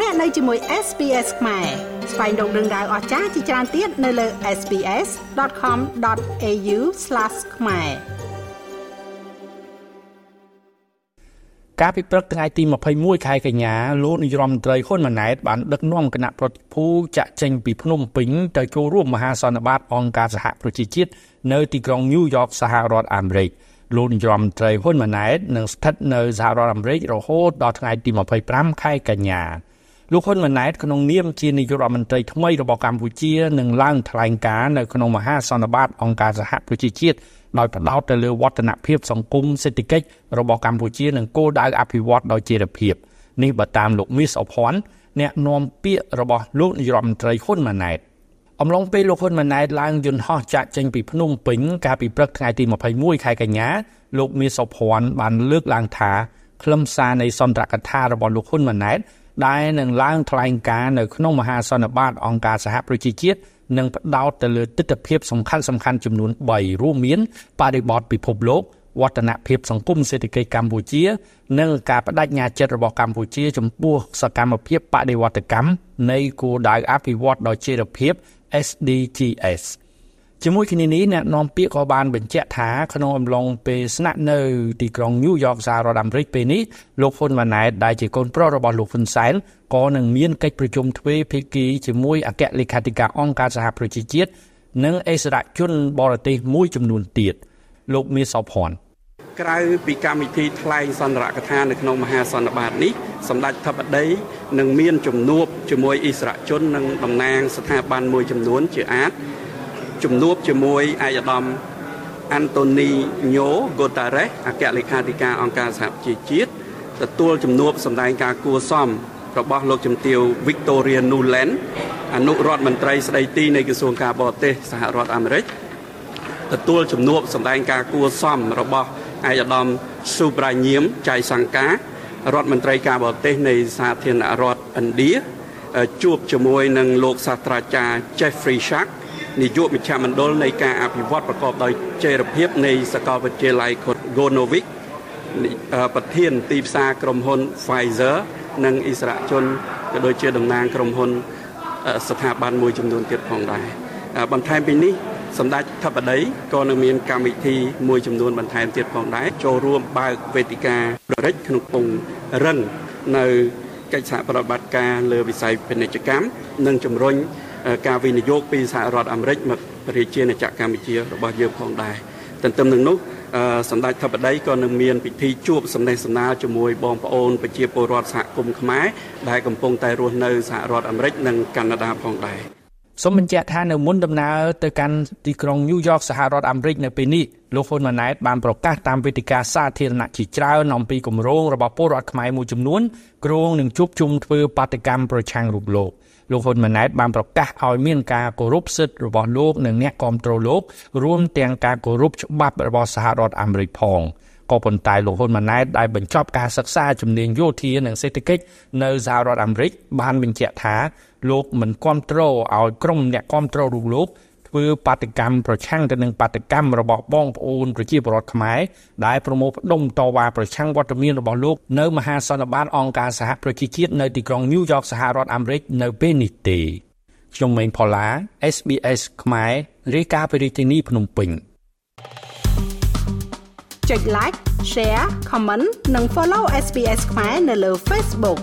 លោកអ្នកនៅជាមួយ SPS ខ្មែរស្វែងរកដឹងដៅអស្ចារ្យជាច្រើនទៀតនៅលើ SPS.com.au/ ខ្មែរកាលពីព្រឹកថ្ងៃទី21ខែកញ្ញាលោកនាយរដ្ឋមន្ត្រីហ៊ុនម៉ាណែតបានដឹកនាំគណៈប្រតិភូចាក់ចេញពីភ្នំពេញទៅចូលរួមមហាសន្និបាតអង្គការសហប្រជាជាតិនៅទីក្រុងញូវយ៉កសហរដ្ឋអាមេរិកលោកនាយរដ្ឋមន្ត្រីហ៊ុនម៉ាណែតនឹងស្ថិតនៅសហរដ្ឋអាមេរិករហូតដល់ថ្ងៃទី25ខែកញ្ញា លោកហ៊ុនម៉ាណែតក្នុងនាមជានាយករដ្ឋមន្ត្រីថ្មីរបស់កម្ពុជានឹងឡើងថ្លែងការណ៍នៅក្នុងមហាសន្និបាតអង្គការសហប្រជាជាតិដោយផ្ដោតទៅលើវឌ្ឍនភាពសង្គមសេដ្ឋកិច្ចរបស់កម្ពុជានិងគោលដៅអភិវឌ្ឍដោយចីរភាពនេះបើតាមលោកមីសអភ័ណ្ឌអ្នកនាំពាក្យរបស់លោកនាយរដ្ឋមន្ត្រីហ៊ុនម៉ាណែតអំឡុងពេលលោកហ៊ុនម៉ាណែតឡើងយន្តហោះចាក់ចេញពីភ្នំពេញកាលពីព្រឹកថ្ងៃទី21ខែកញ្ញាលោកមីសុភ័ណ្ឌបានលើកឡើងថាខ្លឹមសារនៃសន្ទរកថារបស់លោកហ៊ុនម៉ាណែត ដែលនឹងឡើងថ្លែងការណ៍នៅក្នុងមហាសន្និបាតអង្គការសហប្រជាជាតិនិងផ្ដោតទៅលើទស្សនវិជ្ជាសំខាន់សំខាន់ចំនួន3រួមមានបរិបទពិភពលោកវឌ្ឍនភាពសង្គមសេដ្ឋកិច្ចកម្ពុជា និងការបដិញ្ញាចិត្តរបស់កម្ពុជា ចំពោះសកម្មភាពបដិវត្តកម្មនៃគោលដៅអភិវឌ្ឍដោយចីរភាព SDGs ជាមួយគ្នានេះអ្នកនាំពាក្យក៏បានបញ្ជាក់ថាក្នុងអំឡុងពេលស្នាក់នៅទីក្រុងញូវយ៉កសហរដ្ឋអាមេរិកពេលនេះលោកហ៊ុនម៉ាណែតដែលជាកូនប្រុសរបស់លោកហ៊ុនសែនក៏នឹងមានកិច្ចប្រជុំទ្វេភាគីជាមួយអគ្គលេខាធិការអង្គការសហប្រជាជាតិនិងអិសរាជជនបរទេសមួយចំនួនទៀតលោកមាសសោភ័ណ្ឌក្រៅពីកម្មវិធីថ្លែងសន្ទរកថានៅក្នុងមហាសន្និបាតនេះសម្ដេចធិបតីនឹងមានជំនួបជាមួយអិសរាជជននិងតំណាងស្ថាប័នមួយចំនួនជាអាច ជំនួបជាមួយឯកឧត្តមអាន់តូនីញ៉ូហ្គូតារ៉េសអគ្គលេខាធិការអង្គការសហប្រជាជាតិទទួលជំនួបសម្ដែងការគួសមរបស់លោកជំទាវ Victoria Nuland អនុរដ្ឋមន្ត្រីស្ដីទីនៃក្រសួងការបរទេសសហរដ្ឋអាមេរិកទទួលជំនួបសម្ដែងការគួសមរបស់ឯកឧត្តមស៊ូប្រាញៀមចៃសង្ការដ្ឋមន្ត្រីការបរទេសនៃសាធារណរដ្ឋឥណ្ឌាជួបជាមួយនឹងលោកសាស្ត្រាចារ្យ Jeffrey Sachs នាយកមជ្ឈមណ្ឌលនៃការអភិវឌ្ឍប្រកបដោយចីរភាពនៃសាកលវិទ្យាល័យ Gonovic ប្រធានទីផ្សារក្រុមហ៊ុន Pfizer និងអិសរាជជនក៏ដូចជាតំណាងក្រុមហ៊ុនស្ថាប័នមួយចំនួនទៀតផងដែរបន្ថែមពីនេះសម្ដេចធិបតីក៏នឹងមានកម្មវិធីមួយចំនួនបន្ថែមទៀតផងដែរចូលរួមបើកវេទិកាប្ររិចក្នុងពងរឹងនៅកិច្ចសហប្រតិបត្តិការលើវិស័យពាណិជ្ជកម្មនិងជំរុញ ការវិនិយោគពីសហរដ្ឋអាមេរិកមកប្រជាណាចក្រកម្ពុជារបស់យើងផងដែរទន្ទឹមនឹងនោះសម្ដេចធិបតីក៏នឹងមានពិធីជួបសម្ដែងសម្ដាលជាមួយបងប្អូនប្រជាពលរដ្ឋសហគមន៍ខ្មែរដែលកំពុងតែរស់នៅសហរដ្ឋអាមេរិកនិងកាណាដាផងដែរសូមបញ្ជាក់ថានៅមុនដំណើរទៅកាន់ទីក្រុងញូវយ៉កសហរដ្ឋអាមេរិកនៅពេលនេះលោកហ៊ុនម៉ាណែតបានប្រកាសតាមវេទិកាសាធារណៈជាច្រើនអំពីគម្រោងរបស់ពលរដ្ឋខ្មែរមួយចំនួនគ្រោងនឹងជួបជុំធ្វើបាតកម្មប្រឆាំងរូបលោក លោកហ៊ុនម៉ាណែតបានប្រកាសឲ្យមានការគោរពសិទ្ធិរបស់លោកនិងអ្នកគ្រប់គ្រងលោករួមទាំងការគោរពច្បាប់របស់សហរដ្ឋអាមេរិកផងក៏ប៉ុន្តែលោកហ៊ុនម៉ាណែតដែលបញ្ចប់ការសិក្សាជំនាញយោធានិងសេដ្ឋកិច្ចនៅសហរដ្ឋអាមេរិកបានបញ្ជាក់ថាលោកមិនគ្រប់គ្រងឲ្យក្រុមអ្នកគ្រប់គ្រងរូបលោក ធ្វើបាតកម្មប្រឆាំងទៅនឹងបាតកម្មរបស់បងប្អូនប្រជាពលរដ្ឋខ្មែរដែលប្រមូលផ្ដុំតវ៉ាប្រឆាំងវត្តមានរបស់លោកនៅមហាសន្និបាតអង្គការសហប្រជាជាតិនៅទីក្រុងញូវយ៉កសហរដ្ឋអាមេរិកនៅពេលនេះទេខ្ញុំម៉េងផល្លា SBS ខ្មែររាយការណ៍ពីរាជធានីភ្នំពេញចុច like share comment និង follow SBS ខ្មែរនៅលើ Facebook